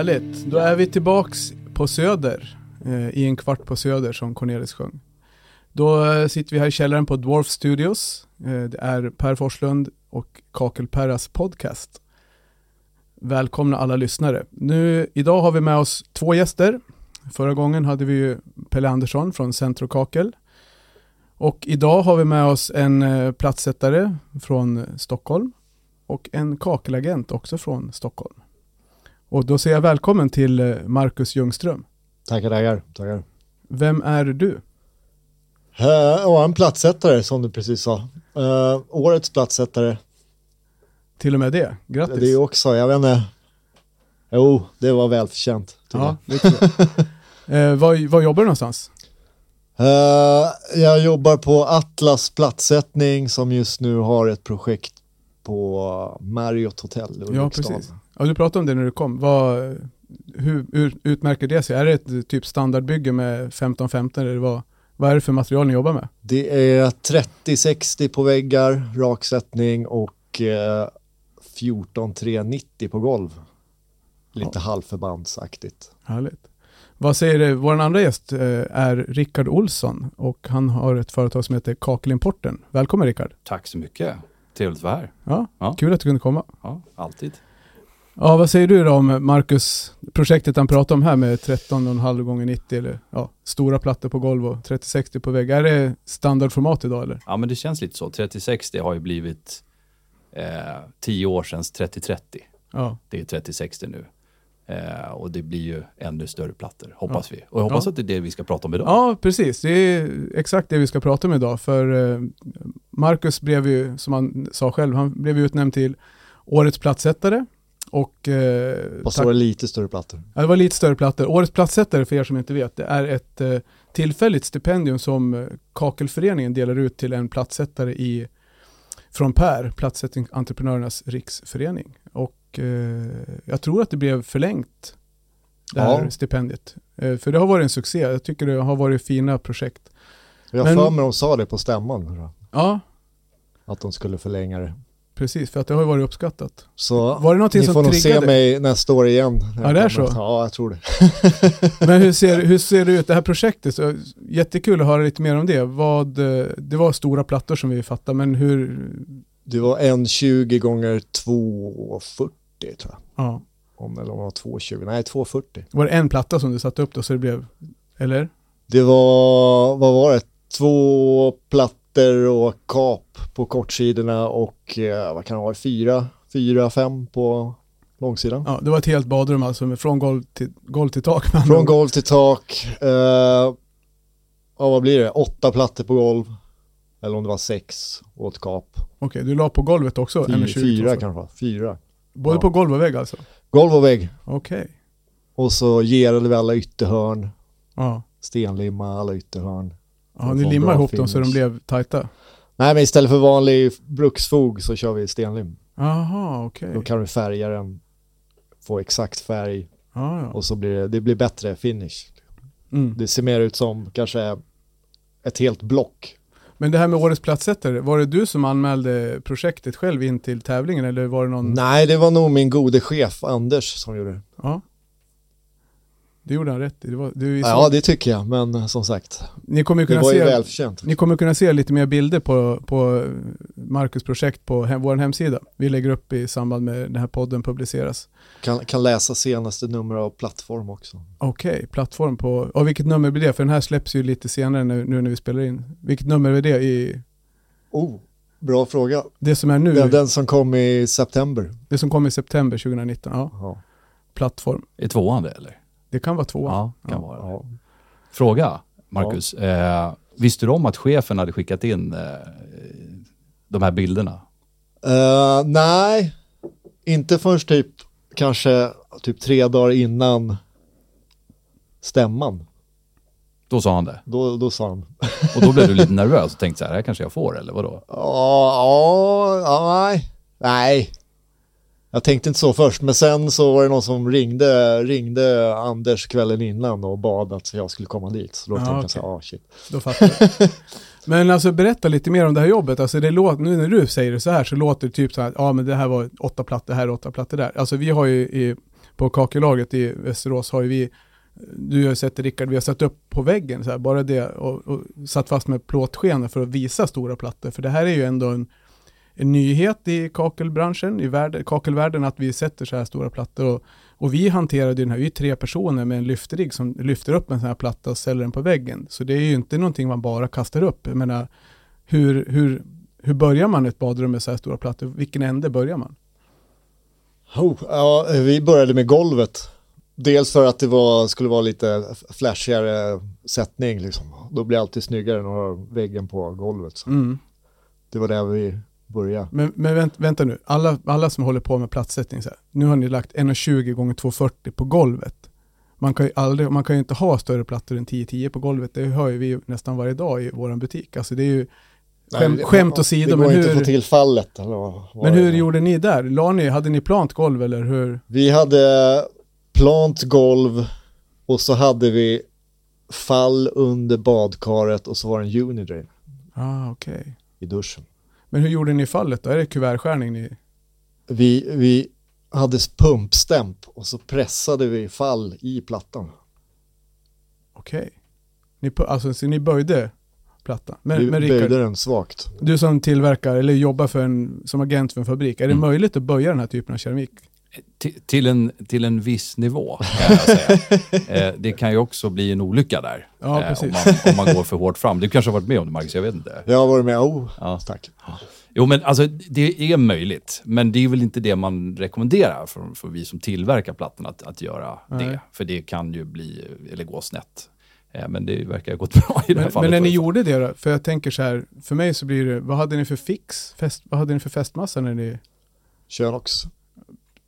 Härligt. Då är vi tillbaks på Söder. Eh, I en kvart på Söder som Cornelis sjöng. Då eh, sitter vi här i källaren på Dwarf Studios. Eh, det är Per Forslund och Kakelperras podcast. Välkomna alla lyssnare. Nu, idag har vi med oss två gäster. Förra gången hade vi ju Pelle Andersson från Centro Kakel. Och idag har vi med oss en eh, platssättare från Stockholm och en kakelagent också från Stockholm. Och då säger jag välkommen till eh, Marcus Ljungström. Tackar, tackar. tackar. Vem är du? Uh, en platssättare som du precis sa. Uh, årets platssättare. Till och med det, grattis. Det är också, jag vet inte. Jo, det var välförtjänt. Ja, eh, var, var jobbar du någonstans? Uh, jag jobbar på Atlas platssättning som just nu har ett projekt på Marriott Hotel i Ja, precis. Ja, du pratade om det när du kom. Vad, hur, hur utmärker det sig? Är det ett typ standardbygge med 15-15 eller vad, vad är det för material ni jobbar med? Det är 30-60 på väggar, raksättning och eh, 14-390 på golv. Lite ja. halvförbandsaktigt. Härligt. Vad säger du? Vår andra gäst eh, är Rickard Olsson och han har ett företag som heter Kakelimporten. Välkommen Rickard. Tack så mycket. Trevligt att vara här. Ja, ja, kul att du kunde komma. Ja, alltid. Ja, vad säger du då om Marcus, projektet han pratar om här med 13,5 gånger 90 eller ja, stora plattor på golv och 3060 på vägg. Är det standardformat idag eller? Ja, men det känns lite så. 3060 har ju blivit eh, 10 år sedan 3030. Ja. Det är 3060 nu. Eh, och det blir ju ännu större plattor, hoppas ja. vi. Och jag hoppas ja. att det är det vi ska prata om idag. Ja, precis. Det är exakt det vi ska prata om idag. För eh, Marcus blev ju, som han sa själv, han blev utnämnd till Årets platssättare och, eh, och så var det lite större plattor. Ja, det var lite större plattor. Årets platssättare, för er som inte vet, det är ett eh, tillfälligt stipendium som eh, Kakelföreningen delar ut till en platssättare i, från Per, Platssättningsentreprenörernas riksförening. Och eh, jag tror att det blev förlängt, det här ja. stipendiet. Eh, för det har varit en succé. Jag tycker det har varit fina projekt. Jag har för mig de sa det på stämman. Ja. Att de skulle förlänga det. Precis, för att det har ju varit uppskattat. Så var det någonting ni som får nog se mig nästa år igen. Ja, det är så? Ja, jag tror det. Men hur ser, hur ser det ut, det här projektet? Så, jättekul att höra lite mer om det. Vad, det var stora plattor som vi fattade, men hur? Det var en 20 gånger 240 tror jag. Ja. Om eller om det var 220, nej 240. Var det en platta som du satte upp då så det blev, eller? Det var, vad var det, två plattor och kap på kortsidorna och eh, vad kan det vara, fyra, fyra, fem på långsidan. Ja, det var ett helt badrum alltså, från golv till, golv till tak. Från golv till tak, eh, ja vad blir det, åtta plattor på golv, eller om det var sex ett kap. Okej, okay, du la på golvet också? Fyra, fyra kanske, fyra. Både ja. på golv och vägg alltså? Golv och vägg. Okej. Okay. Och så gerade vi alla ytterhörn. Ja. Stenlimma alla ytterhörn. Ja, ni limmar ihop dem så de blev tajta? Nej, men istället för vanlig bruksfog så kör vi stenlim. Jaha, okej. Okay. Då kan du färga den, få exakt färg ah, ja. och så blir det, det blir bättre finish. Mm. Det ser mer ut som kanske ett helt block. Men det här med årets platssättare, var det du som anmälde projektet själv in till tävlingen eller var det någon? Nej, det var nog min gode chef Anders som gjorde det. Ja. Det gjorde han rätt i. Det var, det ja, det tycker jag, men som sagt, ni kommer kunna det var se, ju välförtjänt. Ni kommer kunna se lite mer bilder på, på Marcus projekt på hem, vår hemsida. Vi lägger upp i samband med den här podden publiceras. Kan, kan läsa senaste nummer av plattform också. Okej, okay, plattform på, och vilket nummer blir det? För den här släpps ju lite senare nu, nu när vi spelar in. Vilket nummer är det i? Oh, bra fråga. Det som är nu? Den, den som kom i september. Det som kom i september 2019, ja. ja. Plattform. Är tvåan det eller? Det kan vara två. Ja, kan ja. vara ja. Fråga, Marcus. Ja. Eh, visste du om att chefen hade skickat in eh, de här bilderna? Uh, nej, inte förrän typ kanske typ tre dagar innan stämman. Då sa han det? Då, då sa han. Och då blev du lite nervös och tänkte så här, här kanske jag får eller vadå? Ja, ja, nej. Nej, jag tänkte inte så först, men sen så var det någon som ringde, ringde Anders kvällen innan och bad att jag skulle komma dit. Så då ah, tänkte okay. jag så här, ah shit. Då fattar jag. men alltså berätta lite mer om det här jobbet. Alltså det låter, nu när du säger det så här så låter det typ så här, ja ah, men det här var åtta plattor här, åtta plattor där. Alltså vi har ju i på kakelaget i Västerås har ju vi, du har sett Rickard, vi har satt upp på väggen så här, bara det och, och satt fast med plåtskena för att visa stora plattor. För det här är ju ändå en, en nyhet i kakelbranschen, i värld, kakelvärlden, att vi sätter så här stora plattor. Och, och vi hanterade den här, vi är tre personer med en lyftrigg som lyfter upp en sån här platta och ställer den på väggen. Så det är ju inte någonting man bara kastar upp. Jag menar, hur, hur, hur börjar man ett badrum med så här stora plattor? Vilken ände börjar man? Oh, ja, vi började med golvet. Dels för att det var, skulle vara lite flashigare sättning. Liksom. Då blir det alltid snyggare än att ha väggen på golvet. Mm. Det var där vi började. Men, men vänt, vänta nu, alla, alla som håller på med platssättning, så här, nu har ni lagt 1,20 gånger 2,40 på golvet. Man kan, ju aldrig, man kan ju inte ha större plattor än 10-10 på golvet, det hör ju vi nästan varje dag i vår butik. Alltså det är ju Skäm, Nej, skämt åsido. Det går men inte hur, få till fallet. men hur gjorde ni där? La ni, hade ni plant golv eller hur? Vi hade plant golv och så hade vi fall under badkaret och så var det en unidrain. Ah, okej. Okay. I duschen. Men hur gjorde ni fallet då? Är det kuvertskärning ni? Vi, vi hade pumpstämp och så pressade vi fall i plattan. Okej. Okay. alltså, så ni böjde platta. Men, vi men Richard, böjde den svagt. Du som tillverkar eller jobbar för en, som agent för en fabrik, är det mm. möjligt att böja den här typen av keramik? Till, en, till en viss nivå, kan jag säga. eh, det kan ju också bli en olycka där. Ja, eh, om, man, om man går för hårt fram. Du kanske har varit med om det, Marcus? Jag vet inte. Jag har varit med, oh, ja. tack. Jo, men alltså det är möjligt. Men det är väl inte det man rekommenderar för, för vi som tillverkar plattorna att, att göra Nej. det. För det kan ju bli, eller gå snett. Eh, men det verkar ha gått bra i det här men, fallet. Men när ni gjorde det då? För jag tänker så här, för mig så blir det, vad hade ni för fix? Fest, vad hade ni för fästmassa när ni... Könox.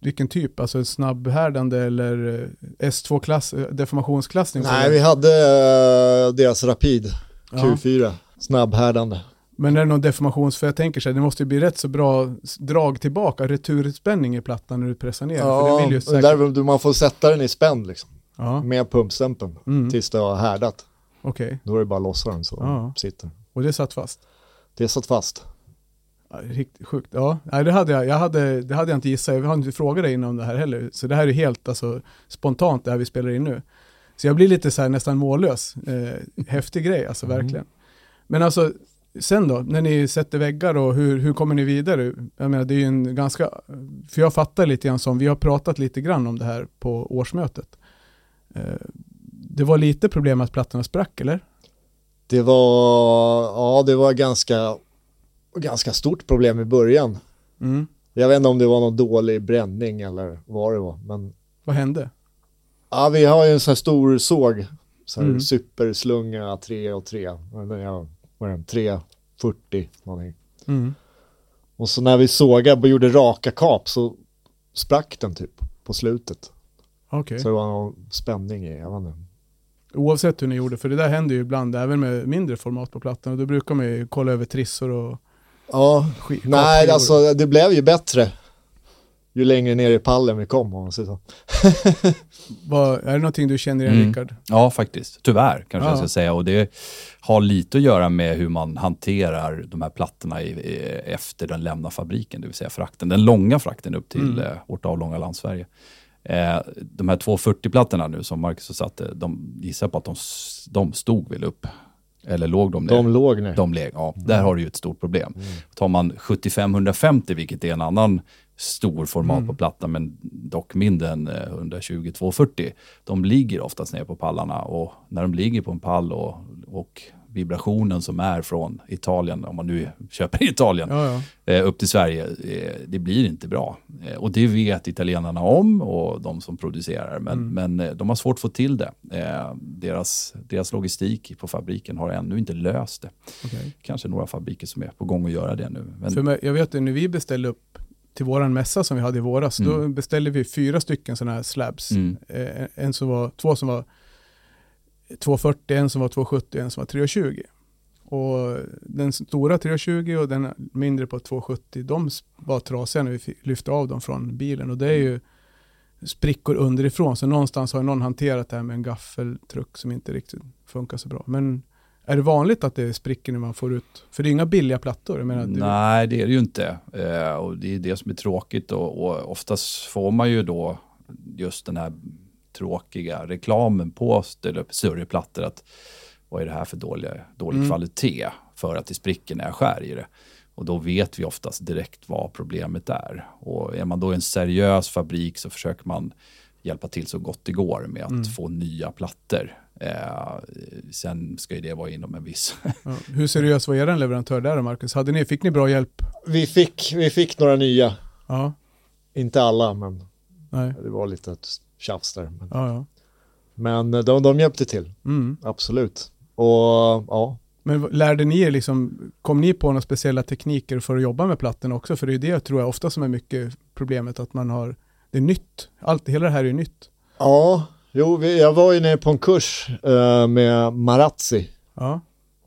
Vilken typ? Alltså snabbhärdande eller eh, S2-klass, eh, deformationsklassning? Nej, vi hade uh, deras Rapid Q4, ja. snabbhärdande. Men är det någon deformations, för jag tänker så här, det måste ju bli rätt så bra drag tillbaka, returspänning i plattan när du pressar ner. Ja, för det vill säkert... där, man får sätta den i spänn liksom ja. med pumpstämpeln mm. tills det har härdat. Okay. Då är det bara att lossa den så ja. sitter. Och det satt fast? Det satt fast. Riktigt sjukt. Ja, Nej, det hade jag, jag hade, det hade jag inte gissat. Jag har inte frågat dig innan det här heller. Så det här är helt alltså, spontant det här vi spelar in nu. Så jag blir lite så här nästan mållös. Eh, häftig grej, alltså mm. verkligen. Men alltså, sen då, när ni sätter väggar och hur, hur kommer ni vidare? Jag menar, det är ju en ganska, för jag fattar lite grann som, vi har pratat lite grann om det här på årsmötet. Eh, det var lite problem att plattorna sprack, eller? Det var, ja det var ganska, ganska stort problem i början. Mm. Jag vet inte om det var någon dålig bränning eller vad det var, men... Vad hände? Ja, vi har ju en sån här stor såg, så här mm. superslunga 3 och 3, vad är den, 340 någonting. Mm. Och så när vi sågade och gjorde raka kap så sprack den typ på slutet. Okay. Så det var någon spänning i, jag vet inte. Oavsett hur ni gjorde, för det där händer ju ibland även med mindre format på plattan och då brukar man ju kolla över trissor och Ja, nej alltså det blev ju bättre ju längre ner i pallen vi kom om man säger så. Vad, är det någonting du känner igen mm. Rickard? Ja, faktiskt. Tyvärr kanske ja. jag ska säga. Och det har lite att göra med hur man hanterar de här plattorna i, efter den lämnar fabriken, det vill säga frakten. Den långa frakten upp till mm. eh, vårt avlånga land Sverige. Eh, de här 240-plattorna nu som Marcus satte, de gissar på att de, de stod väl upp? Eller låg de ner? De låg ner. De låg, ja. Mm. Där har du ju ett stort problem. Mm. Tar man 75-150, vilket är en annan stor format mm. på plattan, men dock mindre än 120-240, eh, de ligger oftast ner på pallarna och när de ligger på en pall och, och vibrationen som är från Italien, om man nu köper i Italien, ja, ja. Eh, upp till Sverige, eh, det blir inte bra. Eh, och det vet italienarna om och de som producerar, men, mm. men de har svårt att få till det. Deras, deras logistik på fabriken har ännu inte löst det. Okay. Kanske några fabriker som är på gång att göra det nu. Men... För jag vet att när vi beställde upp till våran mässa som vi hade i våras, mm. då beställde vi fyra stycken sådana här slabs. Mm. En som var, två som var 240, en som var 270 och en som var 320. Och den stora 320 och den mindre på 270, de var trasiga när vi lyfte av dem från bilen. Och det är ju sprickor underifrån, så någonstans har någon hanterat det här med en gaffeltruck som inte riktigt funkar så bra. Men är det vanligt att det spricker när man får ut, för det är inga billiga plattor? Menar, Nej, det är det ju inte. Eh, och det är det som är tråkigt och, och oftast får man ju då just den här tråkiga reklamen på större plattor. Att, vad är det här för dålig, dålig mm. kvalitet? För att det spricker när jag skär i det. Och då vet vi oftast direkt vad problemet är. Och är man då en seriös fabrik så försöker man hjälpa till så gott det går med att mm. få nya plattor. Eh, sen ska ju det vara inom en viss... Ja. Hur seriös var er leverantör där Marcus? Hade ni, fick ni bra hjälp? Vi fick, vi fick några nya. Ja. Inte alla, men Nej. det var lite ett tjafs där. Men, ja, ja. men de, de hjälpte till, mm. absolut. Och ja, men lärde ni er liksom, kom ni på några speciella tekniker för att jobba med plattorna också? För det är det tror jag ofta som är mycket problemet, att man har, det är nytt, allt, hela det här är nytt. Ja, jo, vi, jag var ju nere på en kurs uh, med Marazzi. Ja,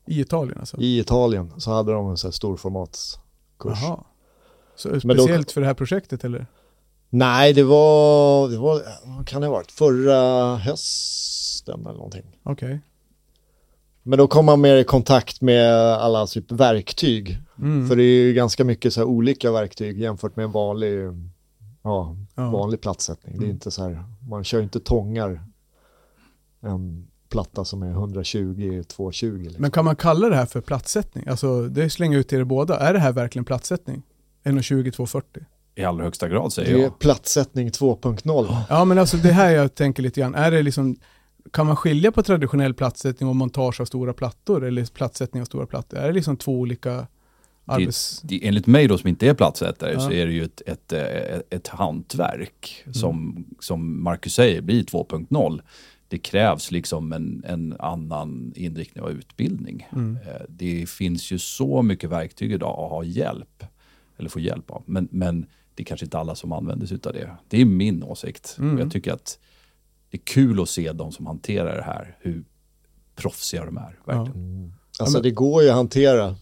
i Italien alltså? I Italien, så hade de en sån här storformatskurs. Jaha. Så speciellt då, för det här projektet eller? Nej, det var, det var, vad kan det ha varit, förra hösten eller någonting. Okej. Okay. Men då kommer man mer i kontakt med alla typ verktyg. Mm. För det är ju ganska mycket så olika verktyg jämfört med en vanlig, ja, ja. vanlig plattsättning. Mm. Det är mm. inte så här, man kör inte tångar en platta som är 120-220. Liksom. Men kan man kalla det här för plattsättning? Alltså det slänger ut till er båda. Är det här verkligen plattsättning? 120-240? I allra högsta grad säger jag. Det är plattsättning 2.0. Ja men alltså det här jag tänker lite grann, är det liksom kan man skilja på traditionell plattsättning och montage av stora plattor eller plattsättning av stora plattor? Är det liksom två olika arbets... Det, det, enligt mig då som inte är plattsättare ja. så är det ju ett, ett, ett, ett hantverk mm. som, som Marcus säger blir 2.0. Det krävs liksom en, en annan inriktning av utbildning. Mm. Eh, det finns ju så mycket verktyg idag att ha hjälp, eller få hjälp av. Men, men det är kanske inte alla som använder sig av det. Det är min åsikt. Mm. Jag tycker att det är kul att se de som hanterar det här, hur proffsiga de är. Verkligen. Ja. Mm. Alltså det går ju att hantera,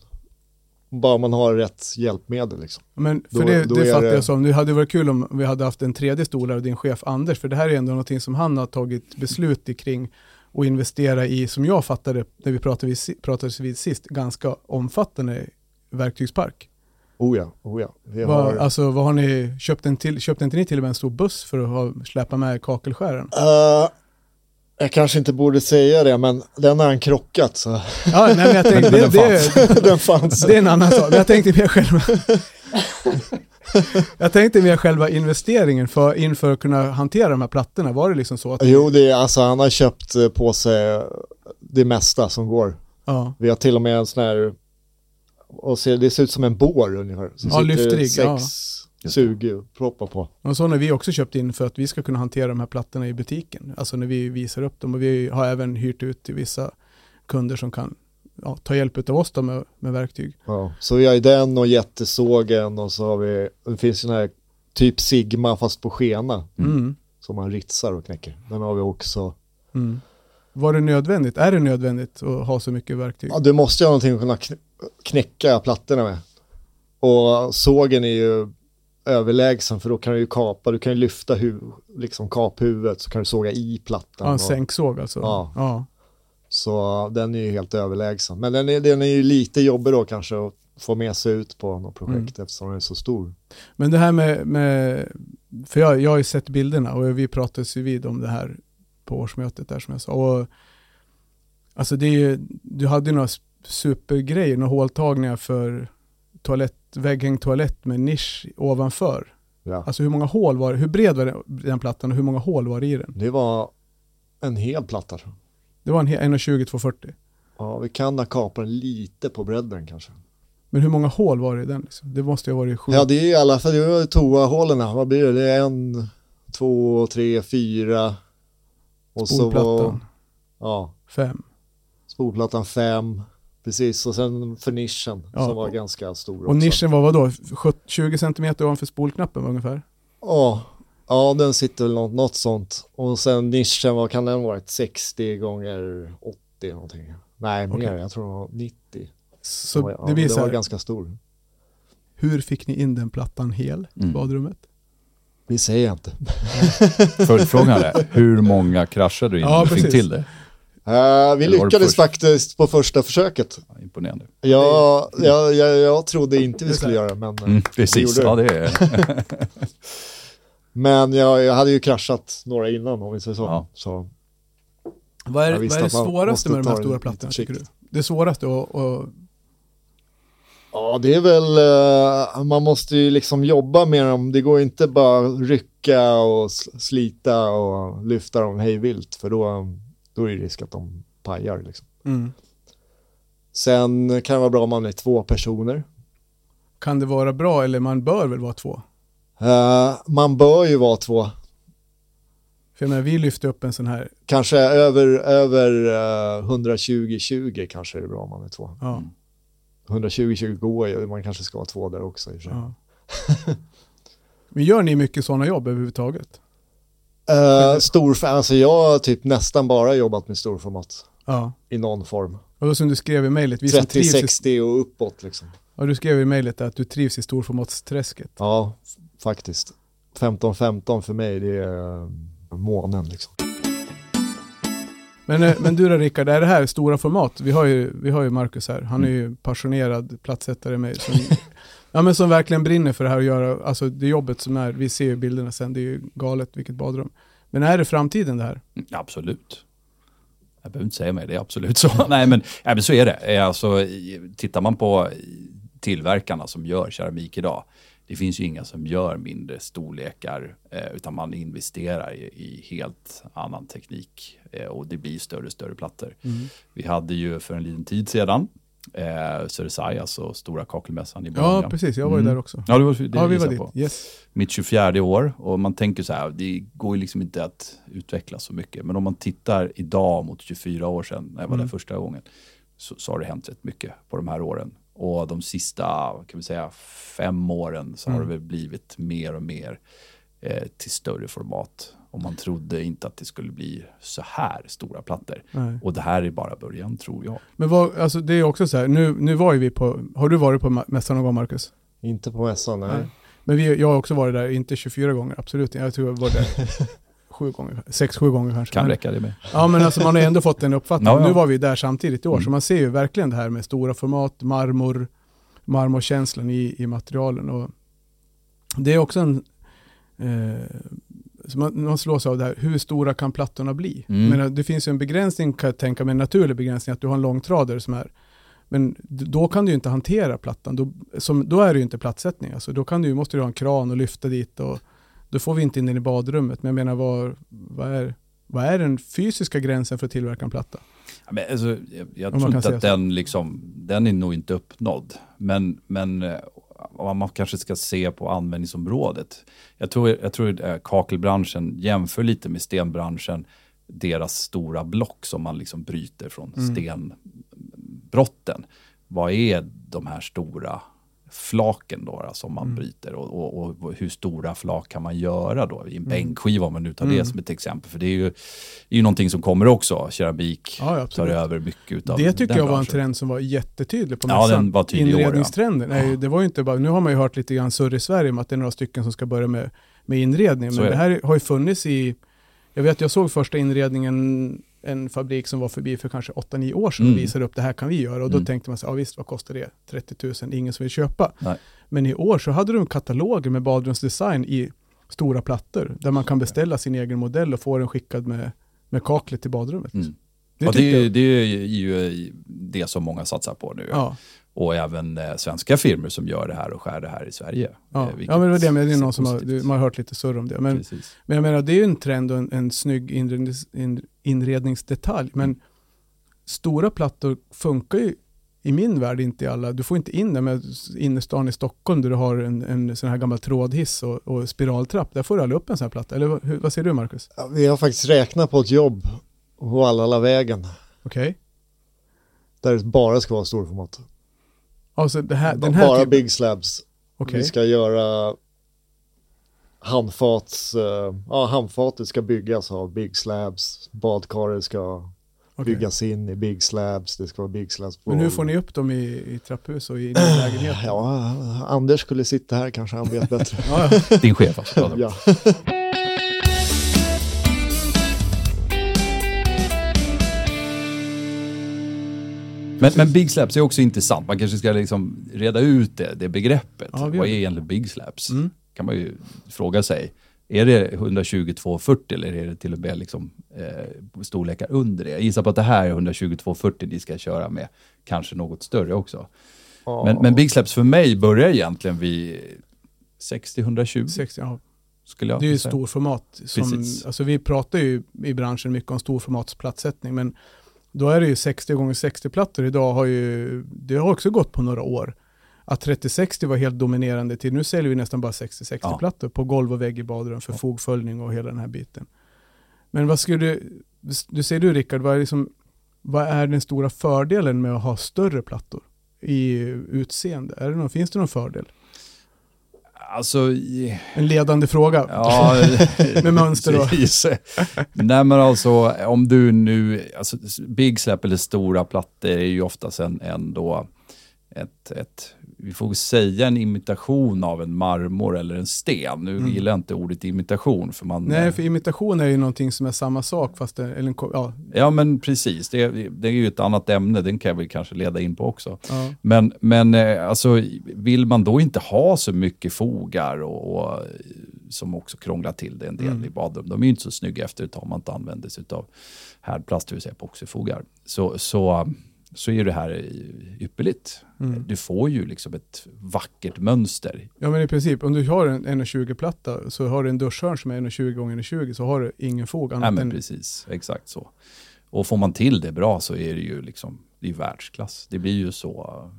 bara man har rätt hjälpmedel. Liksom. Men för då, det, då det fattar det... jag som, det hade varit kul om vi hade haft en tredje stolare, din chef Anders, för det här är ändå någonting som han har tagit beslut i kring och investera i, som jag fattade när vi pratade vid, pratades vid sist, ganska omfattande verktygspark. Oh ja, oh ja. Vi vad, har... Alltså vad har ni, köpt en till, köpte inte ni till och med en stor buss för att ha, släppa med kakelskären? Uh, jag kanske inte borde säga det, men den har han krockat så. Ja, nej, men jag tänkte, det, den, fanns. Den fanns. Det är en annan sak, men jag tänkte mer själva. jag tänkte mer själva investeringen för, inför att kunna hantera de här plattorna. Var det liksom så att... Jo, det är, alltså han har köpt eh, på sig det mesta som går. Ja. Vi har till och med en sån här och ser, det ser ut som en bår ungefär. Så ja, lyftrigg. Sex ja. sugproppar på. Och så har vi också köpt in för att vi ska kunna hantera de här plattorna i butiken. Alltså när vi visar upp dem. Och vi har även hyrt ut till vissa kunder som kan ja, ta hjälp av oss då med, med verktyg. Ja, så vi har ju den och jättesågen och så har vi, det finns ju den här typ Sigma fast på skena. Mm. Som man ritsar och knäcker. Den har vi också. Mm. Var det nödvändigt? Är det nödvändigt att ha så mycket verktyg? Ja, du måste ju ha någonting att kunna knäcka plattorna med. Och sågen är ju överlägsen för då kan du ju kapa, du kan ju lyfta huv, liksom kaphuvudet så kan du såga i plattan. Ja, en sänksåg alltså. Ja. ja. Så den är ju helt överlägsen. Men den är, den är ju lite jobbig då kanske att få med sig ut på något projekt mm. eftersom den är så stor. Men det här med, med för jag, jag har ju sett bilderna och vi pratade ju vid om det här på årsmötet där som jag sa. Och, alltså det är ju, du hade ju några supergrejer, några håltagningar för toalett, vägghängd toalett med nisch ovanför. Ja. Alltså hur många hål var hur bred var den plattan och hur många hål var det i den? Det var en hel platta. Det var en 1,20-240? Ja, vi kan ha kapat den lite på bredden kanske. Men hur många hål var det i den? Liksom? Det måste ju ha varit sju. Ja, det är i alla fall det är toahålen. Vad blir det? Det är en, två, tre, fyra. Och Spolplattan. Så var, ja. Fem. Spolplattan fem. Precis, och sen för nischen ja. som var ganska stor Och också. nischen var vad då? 20 cm ovanför spolknappen ungefär? Ja, ja den sitter väl något, något sånt. Och sen nischen, vad kan den vara? 60 gånger 80 någonting. Nej, okay. mer, jag tror det var 90. Så var, ja, det, blir det var ganska stor. Hur fick ni in den plattan hel i mm. badrummet? Vi säger inte. Följdfrågan är, hur många kraschade du innan ja, du fick till det? Uh, vi lyckades faktiskt på första försöket. Ja, imponerande. Ja, jag, jag, jag trodde inte vi skulle göra det, men mm, Precis, ja det är Men jag, jag hade ju kraschat några innan om vi säger så. Ja. så vad är, vad är det svåraste med de här stora plattorna tycker du? Det svåraste att, att Ja, det är väl, uh, man måste ju liksom jobba med dem. Det går inte bara rycka och slita och lyfta dem hejvilt för då, då är det risk att de pajar liksom. Mm. Sen kan det vara bra om man är två personer. Kan det vara bra eller man bör väl vara två? Uh, man bör ju vara två. För jag menar, vi lyfter upp en sån här. Kanske över, över uh, 120-20 kanske är det bra om man är två. Ja. 120-20 går ju, man kanske ska vara två där också i och för sig. Ja. Men gör ni mycket sådana jobb överhuvudtaget? Uh, stor, alltså jag har typ nästan bara jobbat med storformat. Ja. I någon form. Och då som du skrev i mejlet. 30-60 i... och uppåt liksom. Och du skrev i mejlet att du trivs i storformatsträsket. Ja, faktiskt. 15-15 för mig, det är uh, månen liksom. Men, eh, men du då Rickard, är det här stora format? Vi har ju, vi har ju Marcus här, han är ju passionerad plattsättare med som, ja, men som verkligen brinner för det här att göra, alltså det jobbet som är, vi ser ju bilderna sen, det är ju galet vilket badrum. Men är det framtiden det här? Mm, absolut. Jag behöver inte säga mer, det är absolut så. Nej men, ja, men så är det. Eh, alltså, tittar man på tillverkarna som gör keramik idag, det finns ju inga som gör mindre storlekar eh, utan man investerar i, helt annan teknik eh, och det blir större och större plattor. Mm. Vi hade ju för en liten tid sedan eh, Cersei, alltså stora kakelmässan i Bologna. Ja, precis. Jag var ju mm. där också. Ja, det var, det ja vi var dit. Yes. Mitt 24 år och man tänker så här, det går ju liksom inte att utveckla så mycket. Men om man tittar idag mot 24 år sedan, när jag var mm. där första gången, så, så har det hänt rätt mycket på de här åren. Och de sista kan vi säga, fem åren så mm. har det väl blivit mer och mer eh, till större format. Och man trodde inte att det skulle bli så här stora plattor. Nej. Och det här är bara början tror jag. Men vad, alltså det är också så här, nu, nu var ju vi på, har du varit på mässan någon gång Marcus? Inte på mässan, nej. nej. Men vi, jag har också varit där, inte 24 gånger, absolut Jag tror jag var där sju gånger, sex, sju gånger kanske. Kan räcka det med. Ja men alltså man har ändå fått en uppfattning. Ja. Nu var vi där samtidigt i år, mm. så man ser ju verkligen det här med stora format, marmor, marmorkänslan i, i materialen. Och det är också en, eh, man, man slås av det här, hur stora kan plattorna bli? Mm. Men det finns ju en begränsning, kan jag tänka mig, en naturlig begränsning, att du har en långtradare som är men då kan du ju inte hantera plattan, då, som, då är det ju inte plattsättning. Alltså, då kan du, måste du ha en kran och lyfta dit och då får vi inte in den i badrummet. Men jag menar, vad, vad, är, vad är den fysiska gränsen för att tillverka en platta? Ja, men alltså, jag jag tror inte att den, liksom, den är nog inte uppnådd. Men, men eh, om man kanske ska se på användningsområdet. Jag tror, jag tror äh, kakelbranschen jämför lite med stenbranschen, deras stora block som man liksom bryter från mm. stenbrotten. Vad är de här stora flaken då, som man mm. bryter och, och, och, hur stora flak kan man göra då i en mm. bänkskiva om man nu tar det mm. som ett exempel. För det är ju, är ju någonting som kommer också, keramik ja, tar över mycket av Det tycker jag var en trend som var jättetydlig på mässan. Ja, den var tydlig Inredningstrenden, år, ja. Nej, det var ju inte bara, nu har man ju hört lite grann surr i Sverige om att det är några stycken som ska börja med, med inredning, men det. det här har ju funnits i, jag vet jag såg första inredningen en fabrik som var förbi för kanske 8-9 år sedan mm. och visade upp det här kan vi göra. Och då mm. tänkte man så ja visst, vad kostar det? 30 000, ingen som vill köpa. Nej. Men i år så hade de kataloger med badrumsdesign i stora plattor, där man kan beställa sin egen modell och få den skickad med, med kaklet till badrummet. Mm. Det, ja, det, är, det är ju det som många satsar på nu. Ja och även eh, svenska firmor som gör det här och skär det här i Sverige. Ja, eh, ja men det, det, det är någon som har, man har hört lite surr om det. Men, men jag menar, det är ju en trend och en, en snygg inrednings, inredningsdetalj. Men mm. stora plattor funkar ju i min värld inte i alla, du får inte in det med innerstan i Stockholm där du har en, en sån här gammal trådhiss och, och spiraltrapp. Där får du aldrig upp en sån här platta. Eller vad, vad säger du Marcus? Ja, vi har faktiskt räknat på ett jobb på Vallala-vägen. Okej. Okay. Där det bara ska vara storformat. Alltså det här, den här Bara typen... big slabs. Okay. Vi ska göra handfats, uh, ja handfatet ska byggas av big slabs, badkaret ska okay. byggas in i big slabs, det ska vara big slabs. Men hur får ni upp dem i, i trapphus och i lägenhet? Ja, Anders skulle sitta här kanske han vet bättre. Din chef alltså? ja. Men, men big slaps är också intressant. Man kanske ska liksom reda ut det, det begreppet. Ja, Vad är egentligen big slaps? Mm. kan man ju fråga sig. är det 12240 eller är det till och med liksom, eh, storlekar under det? Jag gissar på att det här är 12240 ni ska köra med, kanske något större också. Oh. Men, men Big Slaps för mig börjar egentligen vid 60-120. 60, ja. Skulle jag det är ju storformat. Som, alltså vi pratar ju i branschen mycket om storformatsplattsättning, men då är det ju 60 x 60 plattor. Idag har ju, det har också gått på några år. Att 3060 var helt dominerande till, nu säljer vi nästan bara 60-60 ja. plattor på golv och vägg i badrum för ja. fogföljning och hela den här biten. Men vad skulle du, du säger du Rickard, vad är, liksom, vad är den stora fördelen med att ha större plattor i utseende? Är det någon, finns det någon fördel? Alltså, en ledande fråga. Ja, med mönster då. Nej men alltså om du nu, alltså Big Slap eller stora plattor är ju oftast en, en då ett, ett vi får säga en imitation av en marmor eller en sten. Nu mm. gillar jag inte ordet imitation. För man, Nej, för imitation är ju någonting som är samma sak. Fast det, eller, ja. ja, men precis. Det, det är ju ett annat ämne, den kan väl kanske leda in på också. Ja. Men, men eh, alltså, vill man då inte ha så mycket fogar och, och som också krånglar till det en del mm. i badrum. De är ju inte så snygga efter ett tag om man inte använder sig av härdplast, det vill säga epoxyfogar. Så, så så är det här ypperligt. Mm. Du får ju liksom ett vackert mönster. Ja men i princip, om du har en 1,20-platta så har du en duschhörn som är 1,20 x 20 så har du ingen fog annat ja, men än... precis, exakt så. Och får man till det bra så är det ju liksom, det är världsklass. Det blir ju så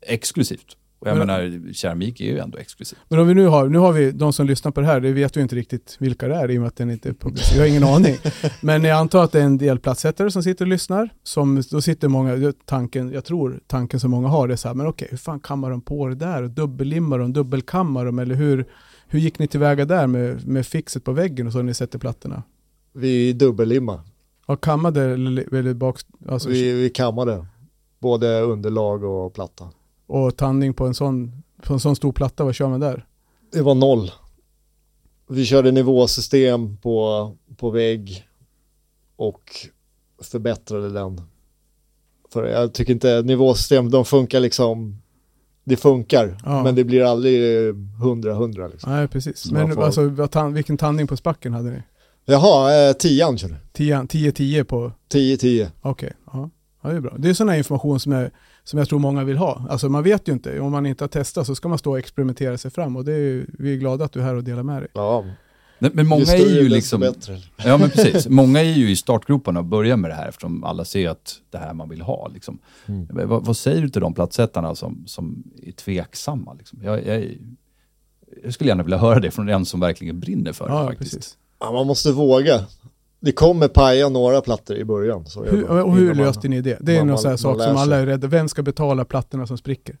exklusivt. Och jag men, menar, keramik är ju ändå exklusivt. Men om vi nu har, nu har vi de som lyssnar på det här, det vet ju inte riktigt vilka det är i och med att den inte är publicerad. Jag har ingen aning. Men jag antar att det är en del platssättare som sitter och lyssnar. Som, då sitter många, tanken, jag tror tanken som många har är så här, men okej, hur fan kammar de på det där? Dubbellimmar de, dubbelkammar de? Eller hur, hur gick ni tillväga där med, med fixet på väggen och så när ni sätter plattorna? Vi dubbellimmar. Ja, kammade eller, eller bak, alltså, vi, vi kammade, både underlag och platta. Och tandning på en sån, på en sån stor platta, vad kör man där? Det var noll. Vi körde nivåsystem på, på vägg och förbättrade den. För jag tycker inte nivåsystem, de funkar liksom, det funkar, ja. men det blir aldrig hundra hundra. Liksom. Nej, precis. Men får... alltså, vilken tandning på spacken hade ni? Jaha, eh, tian körde Tian, 10-10 på? 10-10. Okej, okay. ja. ja. det är bra. Det är sån här information som är som jag tror många vill ha. Alltså man vet ju inte, om man inte har testat så ska man stå och experimentera sig fram och det är, vi är glada att du är här och delar med dig. Ja. Men, men många är ju liksom... Bättre. Ja men precis, många är ju i startgroparna och börjar med det här eftersom alla ser att det här man vill ha. Liksom. Mm. Vad, vad, säger du till de platssättarna som, som är tveksamma? Liksom? Jag, jag, jag, skulle gärna vilja höra det från en som verkligen brinner för ja, det faktiskt. Precis. Ja, man måste våga det kommer paja några plattor i början. Så hur, och hur löste ni det? Det är någon sån här sak som alla är rädda Vem ska betala plattorna som spricker?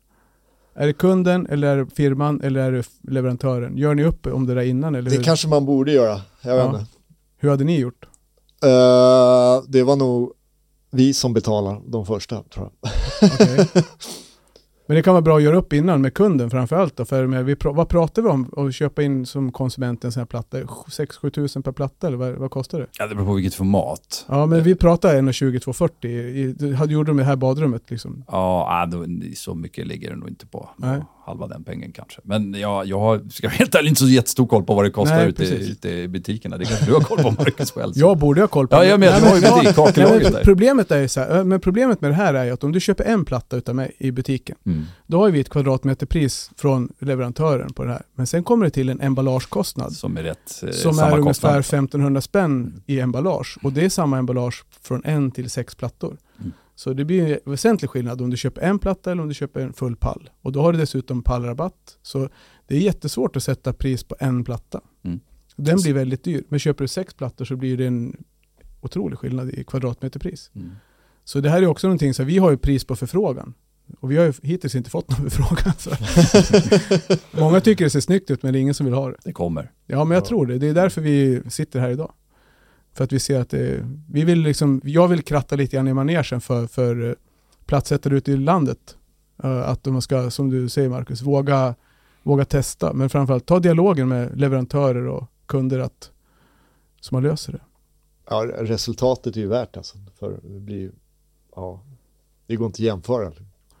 Är det kunden eller är det firman eller är det leverantören? Gör ni upp om det där innan? Eller det hur? kanske man borde göra, jag ja. vet inte. Hur hade ni gjort? Uh, det var nog vi som betalar de första tror jag. Okay. Men det kan vara bra att göra upp innan med kunden framförallt. Då, för med, vi, vad pratar vi om att köpa in som konsument en sån här platta? 6-7 tusen per platta eller vad, vad, kostar det? Ja, det beror på vilket format. Ja, men vi pratar 1,20-2,40. Gjorde de det här badrummet liksom? Ja, då, så mycket ligger det nog inte på. Nej. Halva den pengen kanske. Men jag, jag har, ska jag helt ärligt, inte så jättestor koll på vad det kostar Nej, ute, ute, i butikerna. Det kanske du har koll på Marcus själv. jag borde ha koll på ja, det. Ja, men du har ju där. Problemet är så här, men problemet med det här är ju att om du köper en platta utav mig i butiken, mm. då har vi ett kvadratmeterpris från leverantören på det här. Men sen kommer det till en emballagekostnad. Som är rätt eh, Som är ungefär 1500 spänn i emballage. Och det är samma emballage från en till sex plattor. Mm. Så det blir en väsentlig skillnad om du köper en platta eller om du köper en full pall. Och då har du dessutom pallrabatt. Så det är jättesvårt att sätta pris på en platta. Mm. Den blir väldigt dyr. Men köper du sex plattor så blir det en otrolig skillnad i kvadratmeterpris. Mm. Så det här är också någonting, så vi har ju pris på förfrågan. Och vi har ju hittills inte fått någon förfrågan. Många tycker det ser snyggt ut men det är ingen som vill ha det. Det kommer. Ja men jag tror det. Det är därför vi sitter här idag. För att vi ser att det, vi vill liksom, jag vill kratta lite grann i manegen för, för eh, platsättare ute i landet. Uh, att de ska, som du säger Marcus, våga, våga testa. Men framförallt ta dialogen med leverantörer och kunder att, så man löser det. Ja, resultatet är ju värt alltså. För det blir ja, det går inte att jämföra.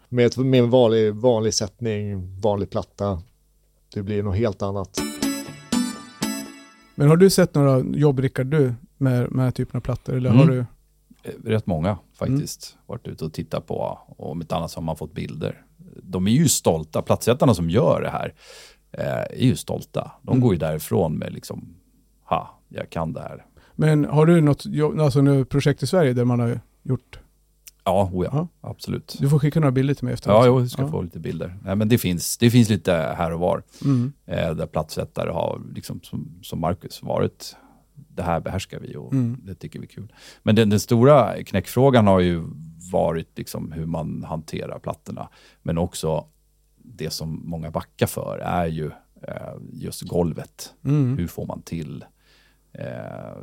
Med, ett, med en vanlig, vanlig sättning, vanlig platta, det blir något helt annat. Men har du sett några jobb, Rickard, du, med, med typen av plattor? Eller mm. har du... Eh, rätt många faktiskt. Mm. Varit ute och tittat på och om inte annat så har man fått bilder. De är ju stolta, plattsättarna som gör det här eh, är ju stolta. De mm. går ju därifrån med liksom, ha, jag kan det här. Men har du något alltså, projekt i Sverige där man har gjort Ja, oh ja, absolut. Du får skicka några bilder till mig efter. Ja, jag ska ja. få lite bilder. Nej, men det finns, det finns lite här och var. Mm. Eh, där plattsättare har, liksom, som, som Marcus, varit det här behärskar vi och mm. det tycker vi är kul. Men den, den, stora knäckfrågan har ju varit liksom hur man hanterar plattorna. Men också det som många backar för är ju eh, just golvet. Mm. Hur får man till eh,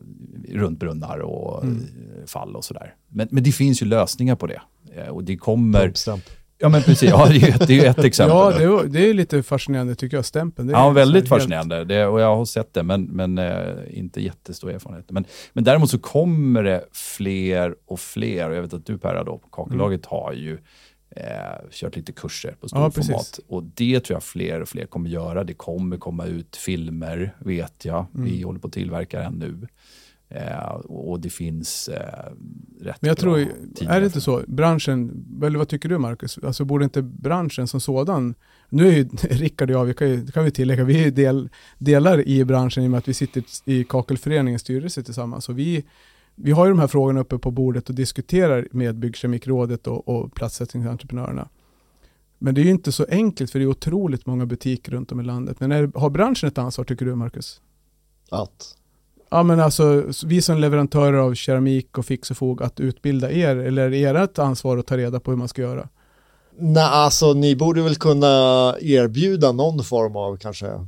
runt brunnar och mm. fall och sådär. Men, men det finns ju lösningar på det. Eh, och det kommer... Toppstamp. Ja men precis, ja, det, är, det är ett exempel. ja, det är, det är lite fascinerande tycker jag, stämpeln. ja, väldigt fascinerande. Helt... Det, och jag har sett det, men, men eh, inte jättestor erfarenhet. Men, men däremot så kommer det fler och fler, och jag vet att du Perra då på Kakellaget mm. har ju eh, kört lite kurser på storformat. Ja, och det tror jag fler och fler kommer göra. Det kommer komma ut filmer, vet jag. Mm. Vi håller på att tillverka en nu. Eh, och det finns eh, rätt Men jag tror, är det inte så, branschen, eller vad tycker du Marcus? Alltså borde inte branschen som sådan, nu är ju Rickard och jag, vi kan, ju, kan vi tillägga, vi är del, delar i branschen i och med att vi sitter i Kakelföreningens styrelse tillsammans. Så vi, vi har ju de här frågorna uppe på bordet och diskuterar med Byggkemikrådet och, och platssättningsentreprenörerna. Men det är ju inte så enkelt för det är otroligt många butiker runt om i landet. Men är, har branschen ett ansvar tycker du Marcus? Att? Ja men alltså vi som leverantörer av keramik och fix och fog att utbilda er eller är det ert ansvar att ta reda på hur man ska göra? Nej, alltså ni borde väl kunna erbjuda någon form av kanske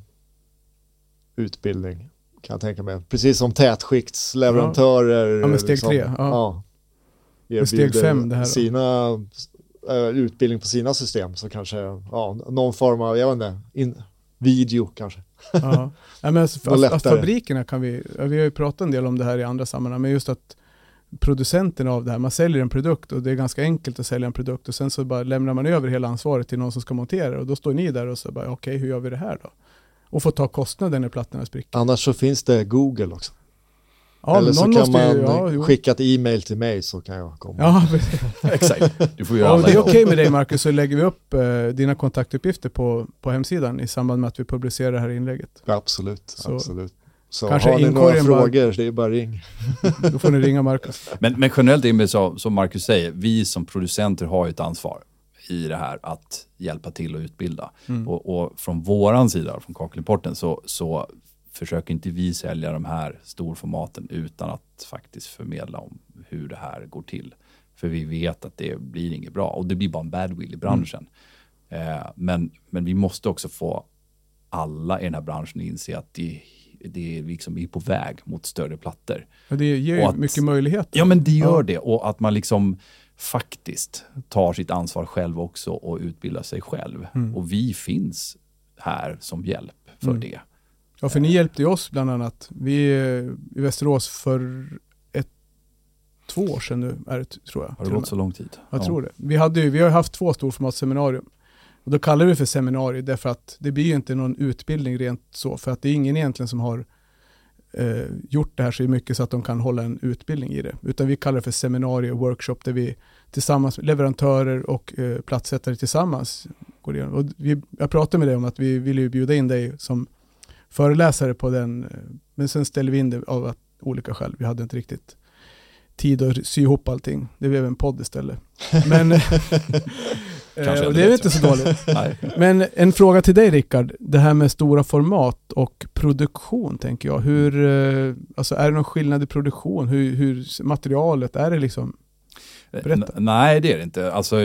utbildning kan jag tänka mig. Precis som tätskiktsleverantörer. Ja, med steg liksom, tre. Ja. ja steg fem det här. Sina äh, utbildning på sina system så kanske, ja, någon form av, jag vet inte, in, video kanske. Ja, ja men alltså, att, att fabrikerna kan vi, vi har ju pratat en del om det här i andra sammanhang, men just att producenten av det här, man säljer en produkt och det är ganska enkelt att sälja en produkt och sen så bara lämnar man över hela ansvaret till någon som ska montera och då står ni där och så bara, okej, okay, hur gör vi det här då? och få ta kostnaden när plattorna spricker. Annars så finns det Google också. Ja, Eller så kan man ju, ja, skicka ett e-mail till mig så kan jag komma. Ja, exakt. Du får göra ja, det är okej okay med dig Marcus så lägger vi upp eh, dina kontaktuppgifter på, på hemsidan i samband med att vi publicerar det här inlägget. Ja, absolut, så, absolut. Så kanske har ni några frågor, bara, det är bara ring. Då får ni ringa Marcus. Men, men generellt är det så, som Marcus säger, vi som producenter har ju ett ansvar i det här att hjälpa till och utbilda. Mm. Och, och, från våran sida, från Kakelimporten, så, så försöker inte vi sälja de här storformaten utan att faktiskt förmedla om hur det här går till. För vi vet att det blir inget bra och det blir bara en badwill i branschen. Mm. Eh, men, men vi måste också få alla i den här branschen att inse att det, det är liksom är på väg mot större plattor. Ja, det ger ju mycket möjligheter. Ja, men det gör ja. det. Och att man liksom faktiskt tar sitt ansvar själv också och utbildar sig själv. Mm. Och vi finns här som hjälp för mm. det. Ja, för ni hjälpte ju oss bland annat. Vi är i Västerås för ett, två år sedan nu, är det, tror jag. Har det gått så lång tid? Jag ja. tror det. Vi, hade vi har haft två storformatsseminarium. Och då kallar vi det för seminarium därför att det blir ju inte någon utbildning rent så, för att det är ingen egentligen som har eh, gjort det här så mycket så att de kan hålla en utbildning i det. Utan vi kallar det för seminarium workshop där vi tillsammans leverantörer och eh, platssättare tillsammans går igenom. Och vi, jag pratade med dig om att vi ville bjuda in dig som föreläsare på den, eh, men sen ställde vi in det av att, olika skäl. Vi hade inte riktigt tid att sy ihop allting. Det blev en podd istället. Men, Eh, det är inte så dåligt. Men en fråga till dig Rickard, det här med stora format och produktion tänker jag. Hur, eh, alltså är det någon skillnad i produktion? Hur, hur materialet, är det liksom? Berätta. Nej, det är det inte. Alltså,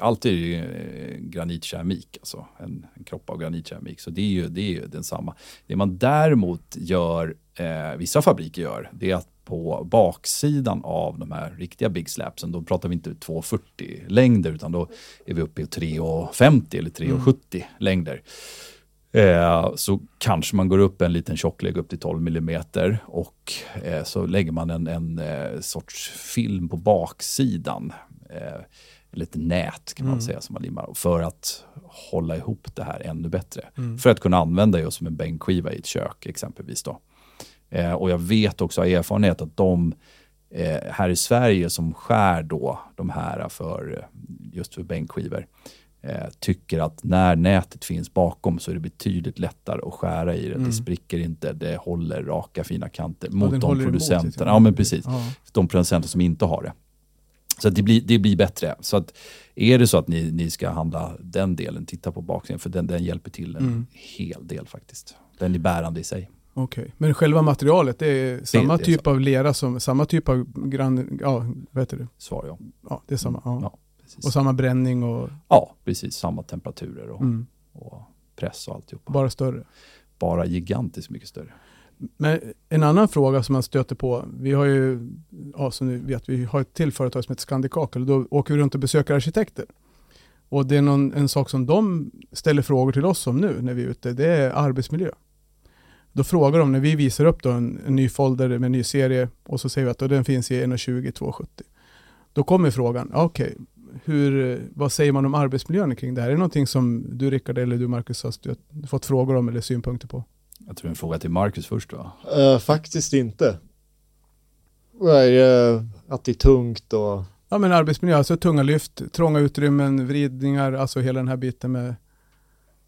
allt är ju eh, granitkeramik, alltså en, en kropp av granitkeramik. Så det är ju, det är ju densamma. Det man däremot gör, eh, vissa fabriker gör, det är att på baksidan av de här riktiga big slapsen, då pratar vi inte 2,40 längder utan då är vi uppe i 3,50 eller 3,70 mm. längder. Eh, så kanske man går upp en liten tjocklek upp till 12 mm och eh, så lägger man en, en eh, sorts film på baksidan. Eh, lite nät kan man mm. säga som man limmar för att hålla ihop det här ännu bättre. Mm. För att kunna använda just som en bänkskiva i ett kök exempelvis. Då. Eh, och jag vet också av erfarenhet att de här i Sverige som skär då de här för just för bänkskivor eh, tycker att när nätet finns bakom så är det betydligt lättare att skära i det. Mm. Det spricker inte, det håller raka fina kanter mot de producenterna. Ja, men precis. Ja. De producenter som inte har det. Så det blir, det blir bättre. Så att är det så att ni, ni ska handla den delen, titta på baksidan, för den, den hjälper till en mm. hel del faktiskt. Den är bärande i sig. Okej, okay. men själva materialet, det är samma det, det är typ så. av lera som, samma typ av grann, ja, vet du? Svar ja. Ja, det är samma. Ja. ja och samma bränning och? Ja, precis. Samma temperaturer och, mm. och press och alltihopa. Bara större? Bara gigantiskt mycket större. Men en annan fråga som man stöter på, vi har ju, ja, som ni vet, vi har ett till företag som heter Scandikakel och då åker vi runt och besöker arkitekter. Och det är någon, en sak som de ställer frågor till oss om nu när vi är ute, det är arbetsmiljö. Då frågar de när vi visar upp då en, en ny folder med en ny serie och så säger vi att den finns i 1.20 270. Då kommer frågan, okej, okay, hur, vad säger man om arbetsmiljön kring det här? Är det någonting som du Rickard eller du Marcus har fått frågor om eller synpunkter på? Jag tror en fråga till Marcus först va? Uh, faktiskt inte. Nej, uh, att det är tungt och... Ja men arbetsmiljö, alltså tunga lyft, trånga utrymmen, vridningar, alltså hela den här biten med...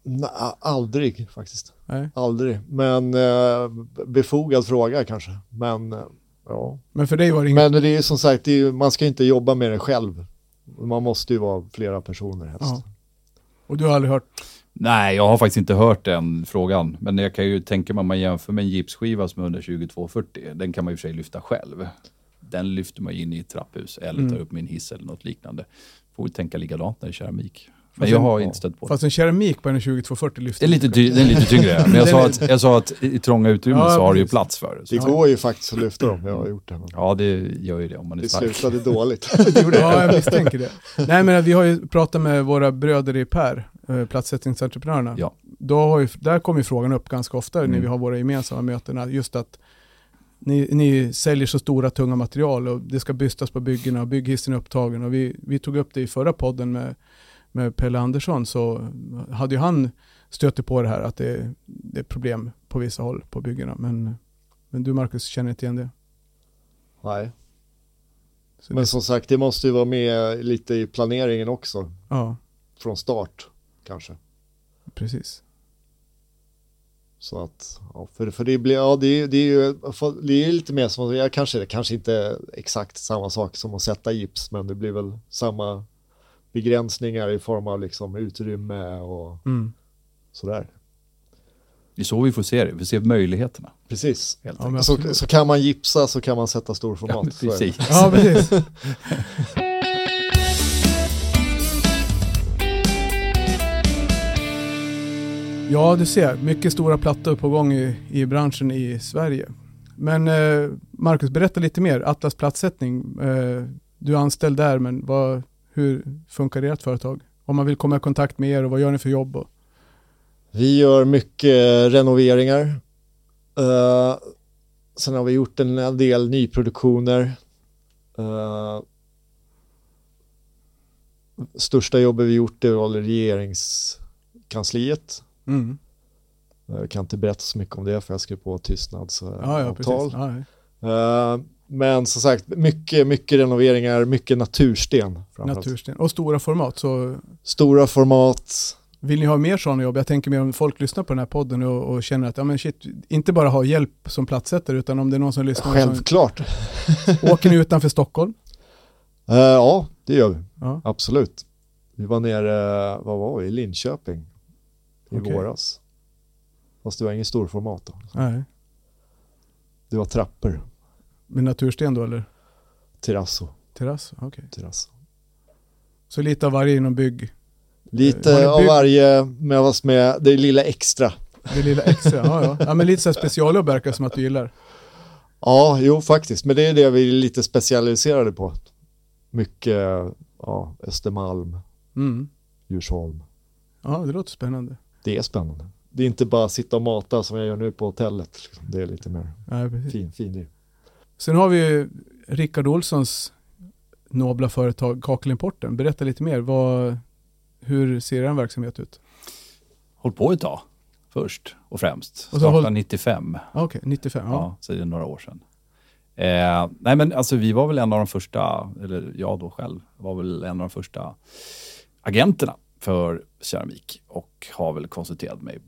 Nej, aldrig faktiskt. Nej. Aldrig. Men uh, befogad fråga kanske. Men ja. Men för dig var det inget... Men det är som sagt, är, man ska inte jobba med det själv. Man måste ju vara flera personer helst. Ja. Och du har aldrig hört? Nej, jag har faktiskt inte hört den frågan. Men jag kan ju tänka mig om man jämför med en gipsskiva som är 12240. Den kan man ju för sig lyfta själv. Den lyfter man in i ett trapphus eller mm. tar upp med en hiss eller något liknande. Får vi tänka likadant när det är keramik. Men jag har inte stött på det. Fast en keramik på en 2240 lyfter det är lite, ty- den är lite tyngre. Men jag sa, att, jag sa att i trånga utrymmen ja, så har du ju plats för det. Det går ju faktiskt att lyfta dem, jag har gjort det. Ja, det gör ju det om man är det stark. Det slutade dåligt. ja, jag misstänker det. Nej, men vi har ju pratat med våra bröder i Per, eh, platssättningsentreprenörerna. Ja. Då har ju, där kommer ju frågan upp ganska ofta mm. när vi har våra gemensamma möten, just att ni, ni, säljer så stora tunga material och det ska bystas på byggena och bygghissen är upptagen. Och vi, vi tog upp det i förra podden med med Pelle Andersson så hade ju han stött på det här att det, det, är problem på vissa håll på byggena. Men, men du Marcus känner inte igen det? Nej. Så men det... som sagt, det måste ju vara med lite i planeringen också. Ja. Från start kanske. Precis. Så att, ja, för, för det blir, ja det, det är ju, det är lite mer som, jag kanske, kanske inte exakt samma sak som att sätta gips, men det blir väl samma begränsningar i form av liksom utrymme och mm. sådär. Det är så vi får se det, vi får se möjligheterna. Precis. Ja, så, så, kan man gipsa så kan man sätta storformat. Ja, precis. Ja, precis. ja, du ser, mycket stora plattor på gång i, i branschen i Sverige. Men eh, Marcus, berätta lite mer. Atlas platssättning, eh, du är anställd där, men vad, hur funkar ert företag? Om man vill komma i kontakt med er och vad gör ni för jobb? Och... Vi gör mycket renoveringar. Uh, sen har vi gjort en del nyproduktioner. Uh, största jobbet vi gjort är väl regeringskansliet. Mm. Jag kan inte berätta så mycket om det för jag skrev på tystnadsavtal. Ja, ja, uh, men som sagt, mycket, mycket renoveringar, mycket natursten. Natursten. Och stora format. Så... Stora format. Vill ni ha mer sådana jobb? Jag tänker mer om folk lyssnar på den här podden och, och, känner att, ja men shit, inte bara ha hjälp som platssättare, utan om det är någon som lyssnar. Självklart. Som... Åker ni utanför Stockholm? Uh, ja, det gör vi. Ja. Absolut. Vi var nere, vad var vi, i Linköping i okay. våras. Fast det var ingen storformat då. Nej. Det var trappor. Med natursten då eller? Terrasso. Terrasso, okej. Okay. Terrasso. Så lite av varje inom bygg? Lite bygg... av varje med vad som är det lilla extra. Det lilla extra, ja ja. Ja men lite så här specialjobb verkar som att du gillar. Ja, jo faktiskt. Men det är det vi är lite specialiserade på. Mycket, ja, Östermalm, mm. Djursholm. Ja, det låter spännande. Det är spännande. Det är inte bara sitta och mata som jag gör nu på hotellet. Det är lite mer ja, fin, fin liv. Sen har vi Rickard Olssons nobla företag Kakelimporten. Berätta lite mer. Vad, hur ser er verksamhet ut? Håll på ett tag. först och främst. Startade håll... 95. Okej, okay, 95. Ja. ja, så det är några år sedan. Eh, nej men alltså vi var väl en av de första, eller jag då själv, var väl en av de första agenterna för keramik och har väl konsulterat mig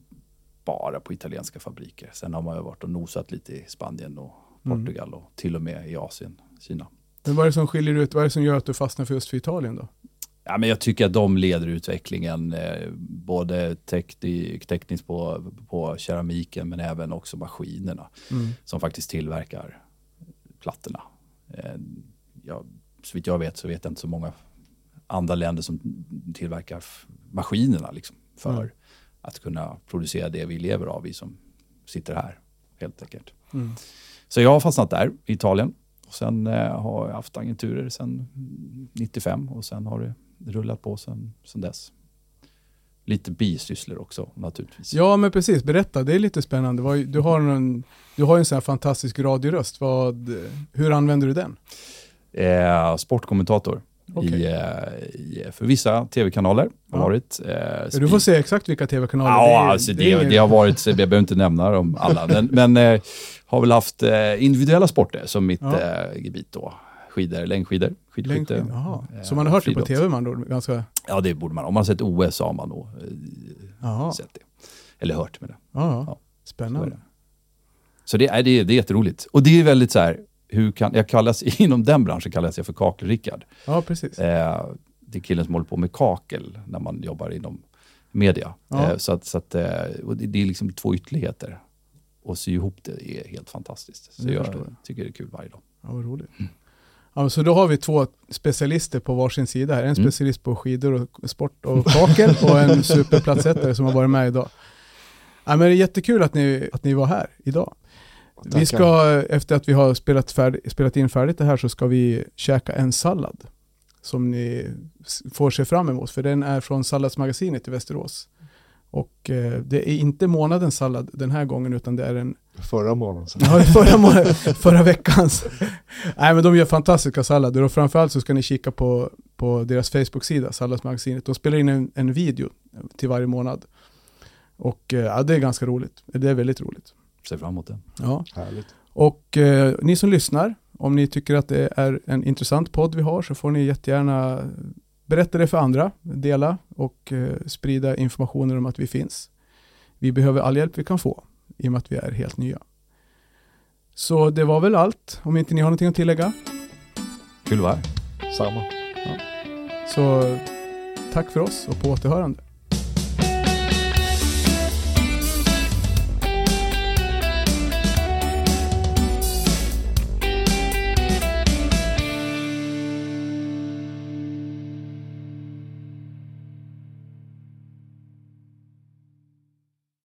bara på italienska fabriker. Sen har man ju varit och nosat lite i Spanien och. Portugal mm. och till och med i Asien, Kina. Men vad är det som skiljer ut, vad är det som gör att du fastnar för just för Italien då? Ja, men jag tycker att de leder utvecklingen, eh, både teknik, tekniskt på, på keramiken men även också maskinerna mm. som faktiskt tillverkar plattorna. Eh, ja, så vitt jag vet så vet jag inte så många andra länder som tillverkar maskinerna liksom, för mm. att kunna producera det vi lever av, vi som sitter här helt enkelt. Mm. Så jag har fastnat där, i Italien. Och sen eh, har jag haft agenturer sedan 95 och sen har det rullat på sen, sen dess. Lite bisysslor också naturligtvis. Ja men precis, berätta, det är lite spännande. Du har en, du har en sån här fantastisk radioröst. Vad, hur använder du den? Eh, sportkommentator. Okay. I, eh, i, för vissa tv-kanaler. Ja. varit, eh, du får säga exakt vilka tv-kanaler ja, det är. Alltså det, det, det, har varit, jag behöver inte nämna dem alla, men, men eh, har väl haft eh, individuella sporter som mitt ja. eh, gebit då. Skidor, längdskidor, skidskytte. Längd, eh, så man har hört det på tv man då? Ganska... Ja, det borde man. Om man har sett OS har man nog eh, sett det. Eller hört med det. Ja, Spännande. Så, så det, är, det, det är jätteroligt. Och det är väldigt så här, hur kan, jag kallas, inom den branschen kallas jag för Kakel-Rickard. Ja, precis. Eh, det är killen som håller på med kakel när man jobbar inom media. Ja. Eh, så att, så att, eh, det, det är liksom två ytterligheter. Och sy ihop det är helt fantastiskt. Så jag, jag tycker det är kul varje dag. Ja, vad roligt. Mm. Ja, så då har vi två specialister på varsin sida här. En mm. specialist på skidor och sport och kakel och en superplatsättare som har varit med idag. Ja, men det är jättekul att ni, att ni var här idag. Vi ska, efter att vi har spelat, färd, spelat in färdigt det här, så ska vi käka en sallad. Som ni får se fram emot, för den är från Salladsmagasinet i Västerås. Och eh, det är inte månadens sallad den här gången, utan det är en... Förra månaden. Ja, förra, månaden, förra veckans. Nej, men de gör fantastiska sallader och framförallt så ska ni kika på, på deras Facebook-sida, Salladsmagasinet. De spelar in en, en video till varje månad. Och eh, ja, det är ganska roligt. Det är väldigt roligt. Ser fram emot det. Ja. Härligt. Och eh, ni som lyssnar, om ni tycker att det är en intressant podd vi har så får ni jättegärna berätta det för andra, dela och eh, sprida informationen om att vi finns. Vi behöver all hjälp vi kan få i och med att vi är helt nya. Så det var väl allt, om inte ni har någonting att tillägga. Kul vara Samma. Ja. Så tack för oss och på återhörande.